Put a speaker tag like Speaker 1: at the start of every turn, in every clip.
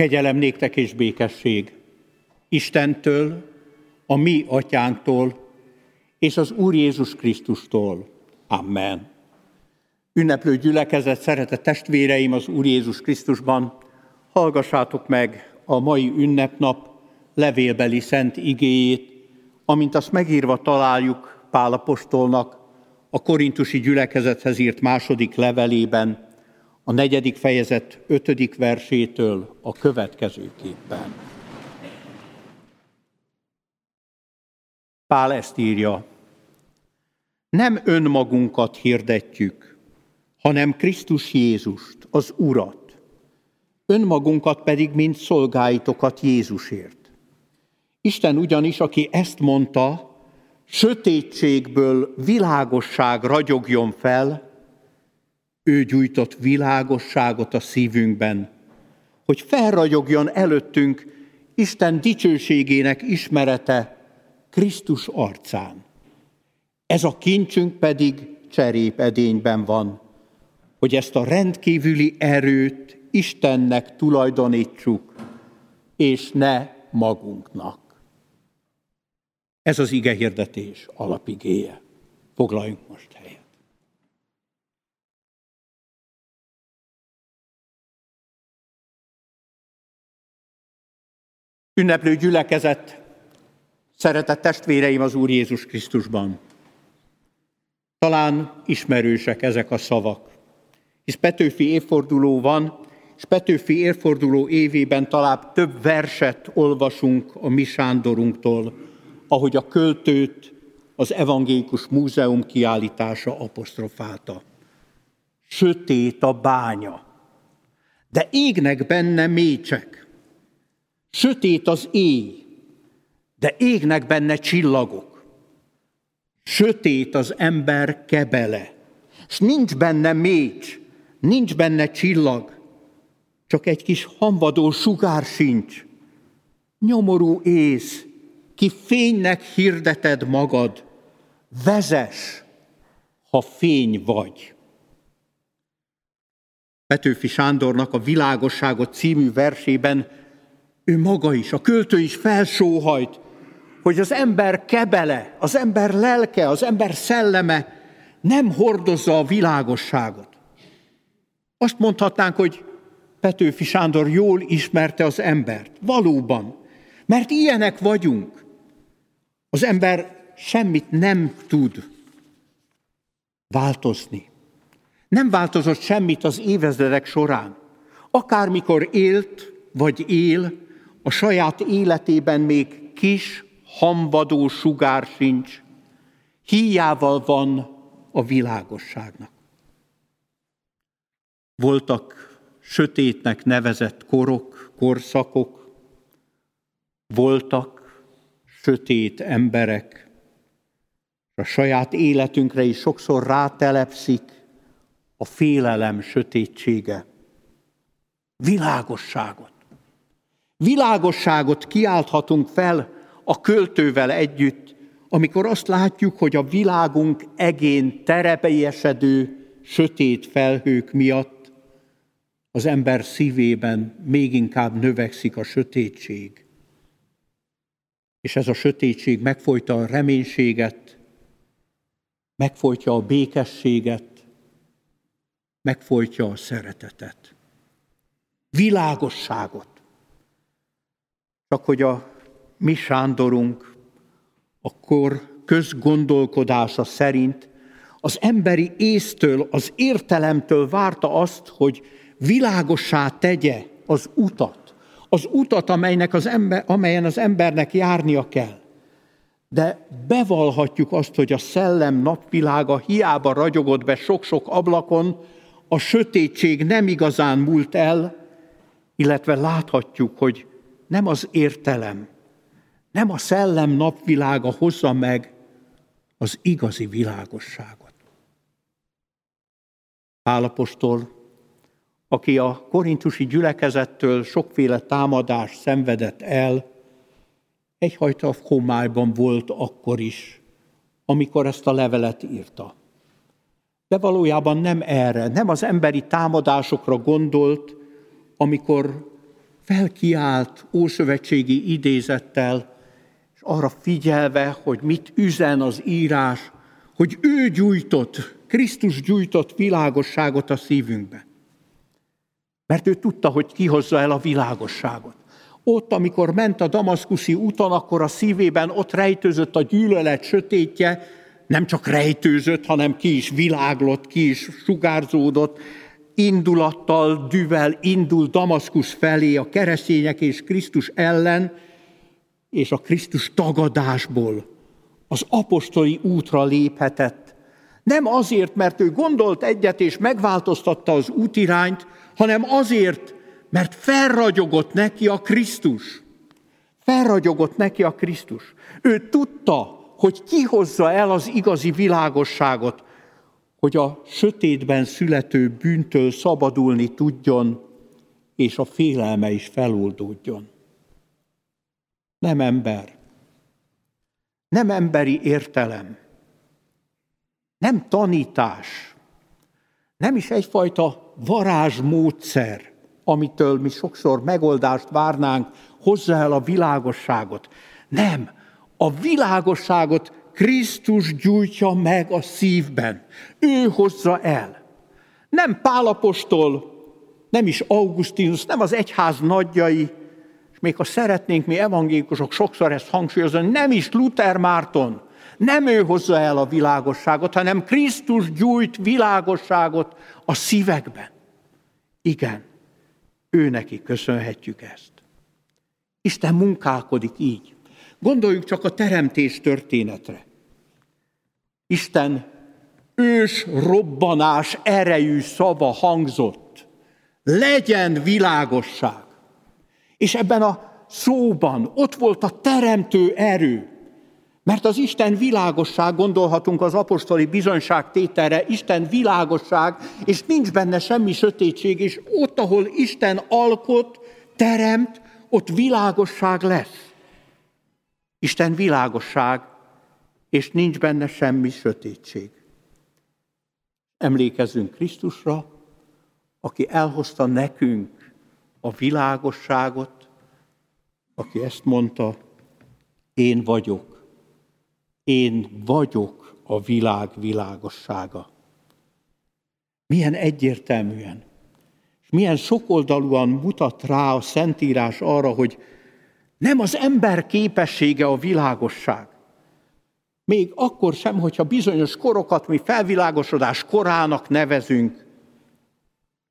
Speaker 1: Kegyelem néktek és békesség Istentől, a mi atyánktól és az Úr Jézus Krisztustól. Amen. Ünneplő gyülekezet, szeretett testvéreim az Úr Jézus Krisztusban, hallgassátok meg a mai ünnepnap levélbeli szent igéjét, amint azt megírva találjuk Pálapostolnak a korintusi gyülekezethez írt második levelében, a negyedik fejezet ötödik versétől a következőképpen. Pál ezt írja, nem önmagunkat hirdetjük, hanem Krisztus Jézust, az Urat, önmagunkat pedig, mint szolgáitokat Jézusért. Isten ugyanis, aki ezt mondta, sötétségből világosság ragyogjon fel, ő gyújtott világosságot a szívünkben, hogy felragyogjon előttünk Isten dicsőségének ismerete Krisztus arcán. Ez a kincsünk pedig cserépedényben van, hogy ezt a rendkívüli erőt Istennek tulajdonítsuk, és ne magunknak. Ez az ige hirdetés alapigéje. Foglaljunk most helyet. Ünneplő gyülekezet, szeretett testvéreim az Úr Jézus Krisztusban. Talán ismerősek ezek a szavak, hisz Petőfi évforduló van, és Petőfi évforduló évében talán több verset olvasunk a mi Sándorunktól, ahogy a költőt az Evangélikus Múzeum kiállítása apostrofálta. Sötét a bánya, de égnek benne mécsek. Sötét az éj, de égnek benne csillagok. Sötét az ember kebele, és nincs benne mécs, nincs benne csillag, csak egy kis hamvadó sugár sincs. Nyomorú ész, ki fénynek hirdeted magad, vezes, ha fény vagy. Petőfi Sándornak a Világosságot című versében ő maga is, a költő is felsóhajt, hogy az ember kebele, az ember lelke, az ember szelleme nem hordozza a világosságot. Azt mondhatnánk, hogy Petőfi Sándor jól ismerte az embert. Valóban. Mert ilyenek vagyunk. Az ember semmit nem tud változni. Nem változott semmit az évezredek során. Akármikor élt, vagy él, a saját életében még kis, hamvadó sugár sincs. Híjával van a világosságnak. Voltak sötétnek nevezett korok, korszakok, voltak sötét emberek, a saját életünkre is sokszor rátelepszik a félelem sötétsége. Világosságot. Világosságot kiálthatunk fel a költővel együtt, amikor azt látjuk, hogy a világunk egén terepelyesedő sötét felhők miatt az ember szívében még inkább növekszik a sötétség. És ez a sötétség megfojta a reménységet, megfojtja a békességet, megfojtja a szeretetet. Világosságot. Csak hogy a mi Sándorunk akkor közgondolkodása szerint az emberi észtől, az értelemtől várta azt, hogy világossá tegye az utat, az utat, amelynek az ember, amelyen az embernek járnia kell. De bevallhatjuk azt, hogy a szellem napvilága hiába ragyogott be sok-sok ablakon, a sötétség nem igazán múlt el, illetve láthatjuk, hogy nem az értelem, nem a szellem napvilága hozza meg az igazi világosságot. Pálapostól, aki a korintusi gyülekezettől sokféle támadást szenvedett el, egyhajta homályban volt akkor is, amikor ezt a levelet írta. De valójában nem erre, nem az emberi támadásokra gondolt, amikor felkiált ószövetségi idézettel, és arra figyelve, hogy mit üzen az írás, hogy ő gyújtott, Krisztus gyújtott világosságot a szívünkbe. Mert ő tudta, hogy kihozza el a világosságot. Ott, amikor ment a damaszkuszi úton, akkor a szívében ott rejtőzött a gyűlölet sötétje, nem csak rejtőzött, hanem ki is világlott, ki is sugárzódott, indulattal, düvel indul Damaszkusz felé a keresztények és Krisztus ellen, és a Krisztus tagadásból az apostoli útra léphetett. Nem azért, mert ő gondolt egyet és megváltoztatta az útirányt, hanem azért, mert felragyogott neki a Krisztus. Felragyogott neki a Krisztus. Ő tudta, hogy kihozza el az igazi világosságot, hogy a sötétben születő bűntől szabadulni tudjon, és a félelme is feloldódjon. Nem ember, nem emberi értelem, nem tanítás, nem is egyfajta varázsmódszer, amitől mi sokszor megoldást várnánk, hozza el a világosságot. Nem, a világosságot Krisztus gyújtja meg a szívben. Ő hozza el. Nem Pálapostól, nem is Augustinus, nem az egyház nagyjai, és még ha szeretnénk mi evangélikusok sokszor ezt hangsúlyozni, nem is Luther Márton, nem ő hozza el a világosságot, hanem Krisztus gyújt világosságot a szívekben. Igen, ő neki köszönhetjük ezt. Isten munkálkodik így. Gondoljuk csak a teremtés történetre. Isten ős robbanás erejű szava hangzott. Legyen világosság. És ebben a szóban ott volt a teremtő erő. Mert az Isten világosság, gondolhatunk az apostoli bizonyság tételre, Isten világosság, és nincs benne semmi sötétség, és ott, ahol Isten alkot, teremt, ott világosság lesz. Isten világosság, és nincs benne semmi sötétség. Emlékezzünk Krisztusra, aki elhozta nekünk a világosságot, aki ezt mondta, én vagyok, én vagyok a világ világossága. Milyen egyértelműen, és milyen sokoldalúan mutat rá a Szentírás arra, hogy nem az ember képessége a világosság. Még akkor sem, hogyha bizonyos korokat mi felvilágosodás korának nevezünk,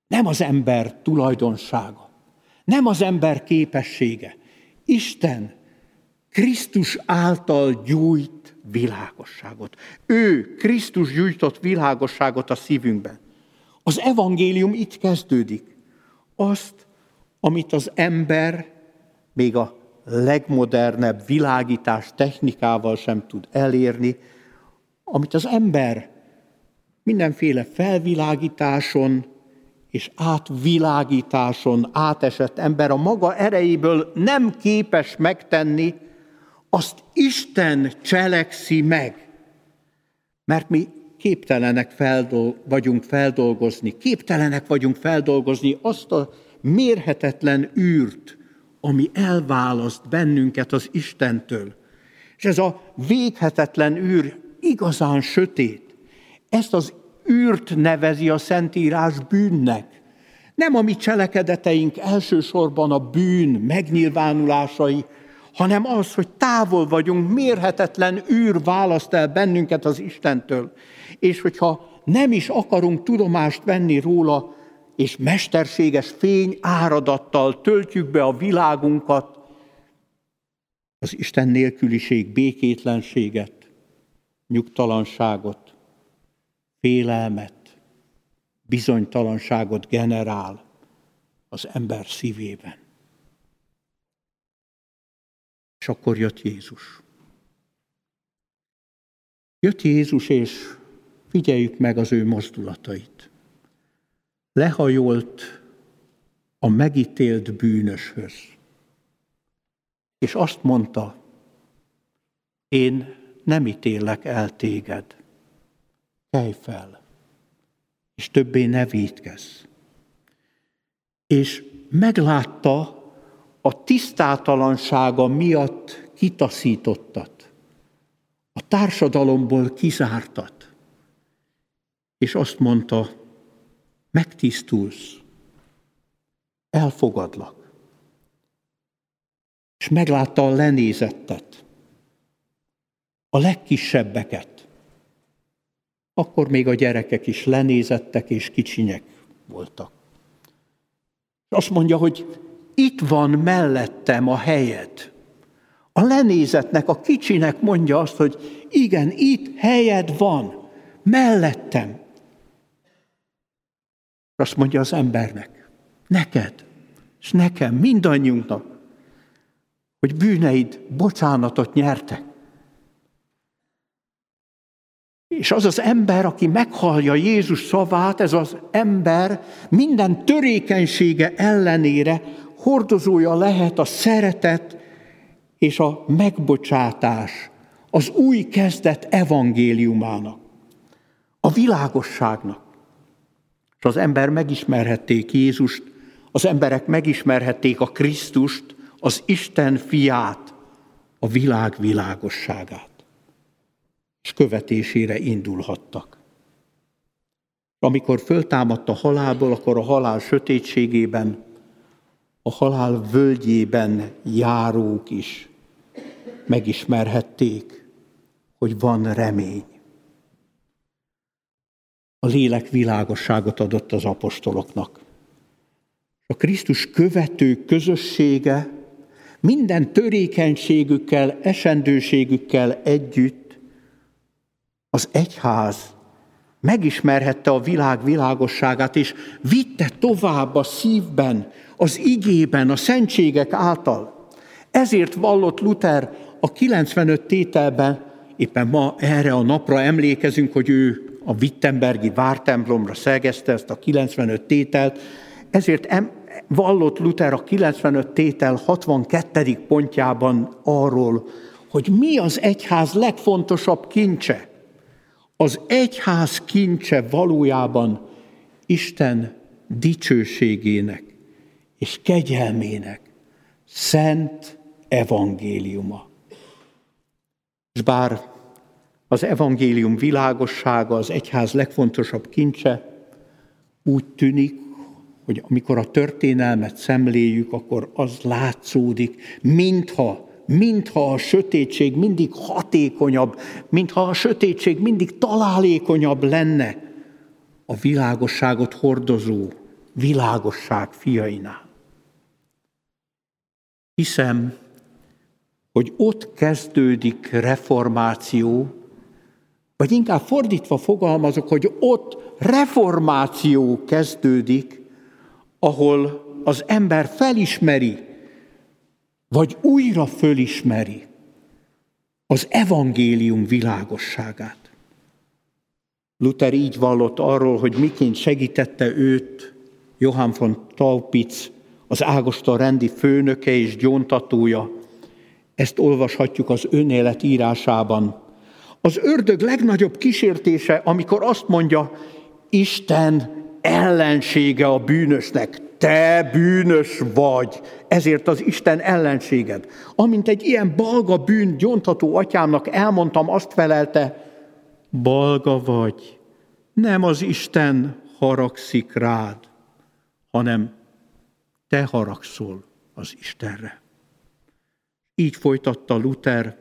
Speaker 1: nem az ember tulajdonsága, nem az ember képessége. Isten Krisztus által gyújt világosságot. Ő, Krisztus gyújtott világosságot a szívünkben. Az evangélium itt kezdődik. Azt, amit az ember még a legmodernebb világítás technikával sem tud elérni, amit az ember mindenféle felvilágításon és átvilágításon átesett ember a maga erejéből nem képes megtenni, azt Isten cselekszi meg. Mert mi képtelenek feldol- vagyunk feldolgozni, képtelenek vagyunk feldolgozni azt a mérhetetlen űrt, ami elválaszt bennünket az Istentől. És ez a véghetetlen űr igazán sötét. Ezt az űrt nevezi a Szentírás bűnnek. Nem a mi cselekedeteink elsősorban a bűn megnyilvánulásai, hanem az, hogy távol vagyunk, mérhetetlen űr választ el bennünket az Istentől. És hogyha nem is akarunk tudomást venni róla, és mesterséges fény áradattal töltjük be a világunkat, az Isten nélküliség békétlenséget, nyugtalanságot, félelmet, bizonytalanságot generál az ember szívében. És akkor jött Jézus. Jött Jézus, és figyeljük meg az ő mozdulatait lehajolt a megítélt bűnöshöz. És azt mondta, én nem ítélek el téged. Kelj fel, és többé ne védkezz. És meglátta a tisztátalansága miatt kitaszítottat, a társadalomból kizártat, és azt mondta, megtisztulsz, elfogadlak. És meglátta a lenézettet, a legkisebbeket. Akkor még a gyerekek is lenézettek és kicsinyek voltak. Azt mondja, hogy itt van mellettem a helyed. A lenézetnek, a kicsinek mondja azt, hogy igen, itt helyed van, mellettem. Azt mondja az embernek, neked, és nekem, mindannyiunknak, hogy bűneid bocsánatot nyertek. És az az ember, aki meghallja Jézus szavát, ez az ember minden törékenysége ellenére hordozója lehet a szeretet és a megbocsátás, az új kezdet evangéliumának, a világosságnak. És az ember megismerhették Jézust, az emberek megismerhették a Krisztust, az Isten fiát, a világ világosságát. És követésére indulhattak. Amikor föltámadt a halálból, akkor a halál sötétségében, a halál völgyében járók is megismerhették, hogy van remény. A lélek világosságot adott az apostoloknak. A Krisztus követő közössége minden törékenységükkel, esendőségükkel együtt az egyház megismerhette a világ világosságát, és vitte tovább a szívben, az igében, a szentségek által. Ezért vallott Luther a 95 tételben, éppen ma erre a napra emlékezünk, hogy ő a Wittenbergi vártemplomra szegezte ezt a 95 tételt, ezért em, vallott Luther a 95 tétel 62. pontjában arról, hogy mi az egyház legfontosabb kincse. Az egyház kincse valójában Isten dicsőségének és kegyelmének szent evangéliuma. És bár az evangélium világossága az egyház legfontosabb kincse, úgy tűnik, hogy amikor a történelmet szemléljük, akkor az látszódik, mintha, mintha a sötétség mindig hatékonyabb, mintha a sötétség mindig találékonyabb lenne a világosságot hordozó világosság fiainál. Hiszem, hogy ott kezdődik reformáció, vagy inkább fordítva fogalmazok, hogy ott reformáció kezdődik, ahol az ember felismeri, vagy újra fölismeri az evangélium világosságát. Luther így vallott arról, hogy miként segítette őt Johann von Taupitz, az Ágoston rendi főnöke és gyóntatója. Ezt olvashatjuk az önélet írásában. Az ördög legnagyobb kísértése, amikor azt mondja, Isten ellensége a bűnösnek. Te bűnös vagy, ezért az Isten ellenséged. Amint egy ilyen balga bűn gyontató atyámnak elmondtam, azt felelte, balga vagy, nem az Isten haragszik rád, hanem te haragszol az Istenre. Így folytatta Luther,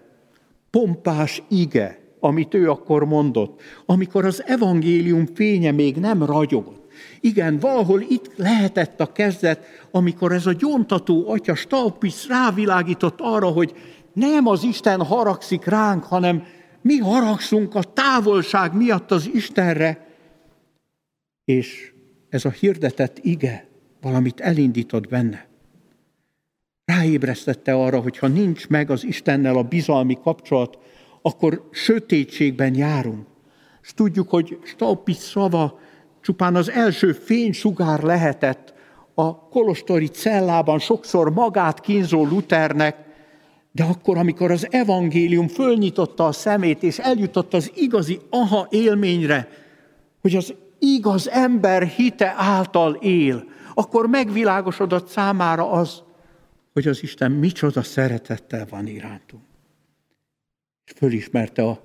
Speaker 1: pompás ige, amit ő akkor mondott, amikor az evangélium fénye még nem ragyogott. Igen, valahol itt lehetett a kezdet, amikor ez a gyontató atya Staupis rávilágított arra, hogy nem az Isten haragszik ránk, hanem mi haragszunk a távolság miatt az Istenre. És ez a hirdetett ige valamit elindított benne. Ráébresztette arra, hogy ha nincs meg az Istennel a bizalmi kapcsolat, akkor sötétségben járunk. És tudjuk, hogy Staupis szava csupán az első fénysugár lehetett a kolostori cellában sokszor magát kínzó Luthernek, de akkor, amikor az evangélium fölnyitotta a szemét, és eljutott az igazi aha élményre, hogy az igaz ember hite által él, akkor megvilágosodott számára az, hogy az Isten micsoda szeretettel van irántunk. És fölismerte a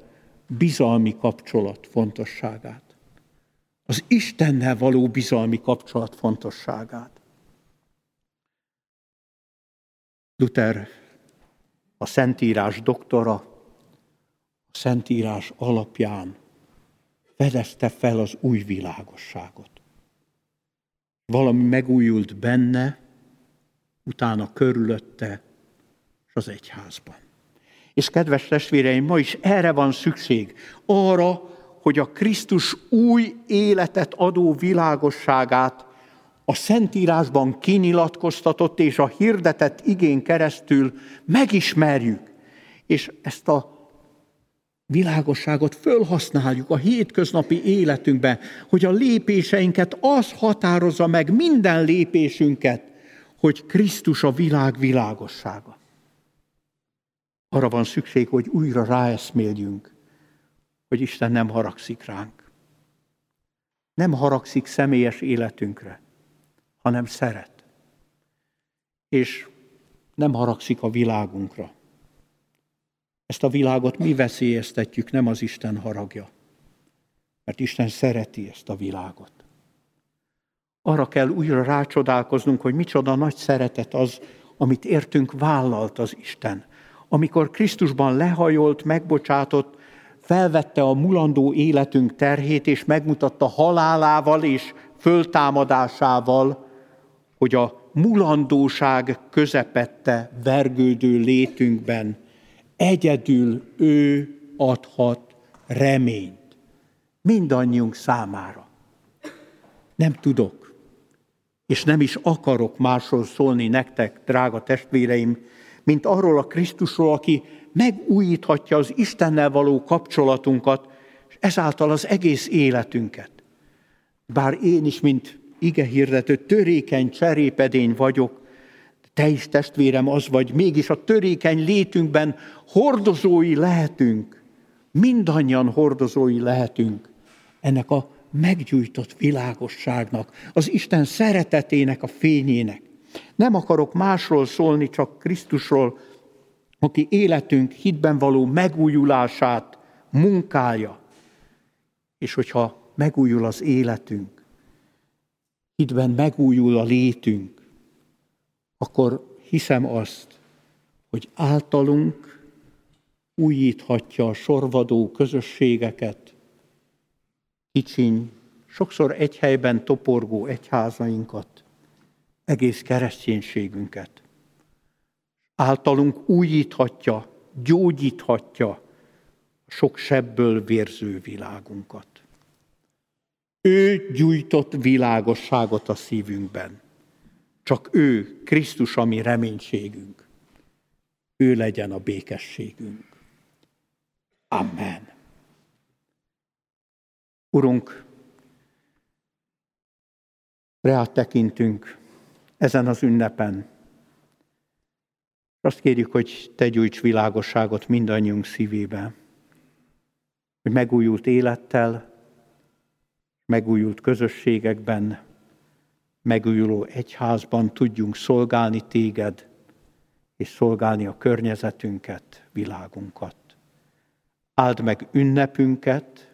Speaker 1: bizalmi kapcsolat fontosságát. Az Istennel való bizalmi kapcsolat fontosságát. Luther a Szentírás doktora, a Szentírás alapján fedezte fel az új világosságot. Valami megújult benne, utána körülötte, és az egyházban. És kedves testvéreim, ma is erre van szükség, arra, hogy a Krisztus új életet adó világosságát a Szentírásban kinyilatkoztatott és a hirdetett igén keresztül megismerjük, és ezt a világosságot fölhasználjuk a hétköznapi életünkben, hogy a lépéseinket az határozza meg minden lépésünket, hogy Krisztus a világ világossága. Arra van szükség, hogy újra ráeszméljünk, hogy Isten nem haragszik ránk. Nem haragszik személyes életünkre, hanem szeret. És nem haragszik a világunkra. Ezt a világot mi veszélyeztetjük, nem az Isten haragja. Mert Isten szereti ezt a világot. Arra kell újra rácsodálkoznunk, hogy micsoda nagy szeretet az, amit értünk vállalt az Isten. Amikor Krisztusban lehajolt, megbocsátott, felvette a mulandó életünk terhét, és megmutatta halálával és föltámadásával, hogy a mulandóság közepette vergődő létünkben egyedül ő adhat reményt mindannyiunk számára. Nem tudok, és nem is akarok másról szólni nektek, drága testvéreim, mint arról a Krisztusról, aki megújíthatja az Istennel való kapcsolatunkat, és ezáltal az egész életünket. Bár én is, mint ige hirdető, törékeny cserépedény vagyok, te is testvérem az vagy, mégis a törékeny létünkben hordozói lehetünk, mindannyian hordozói lehetünk ennek a meggyújtott világosságnak, az Isten szeretetének a fényének. Nem akarok másról szólni, csak Krisztusról, aki életünk hitben való megújulását munkálja. És hogyha megújul az életünk, hitben megújul a létünk, akkor hiszem azt, hogy általunk újíthatja a sorvadó közösségeket, kicsiny, sokszor egy helyben toporgó egyházainkat, egész kereszténységünket. Általunk újíthatja, gyógyíthatja sok sebből vérző világunkat. Ő gyújtott világosságot a szívünkben. Csak ő, Krisztus, a mi reménységünk. Ő legyen a békességünk. Amen. Urunk, reát tekintünk ezen az ünnepen. Azt kérjük, hogy te gyújts világosságot mindannyiunk szívébe, hogy megújult élettel, megújult közösségekben, megújuló egyházban tudjunk szolgálni téged, és szolgálni a környezetünket, világunkat. Áld meg ünnepünket,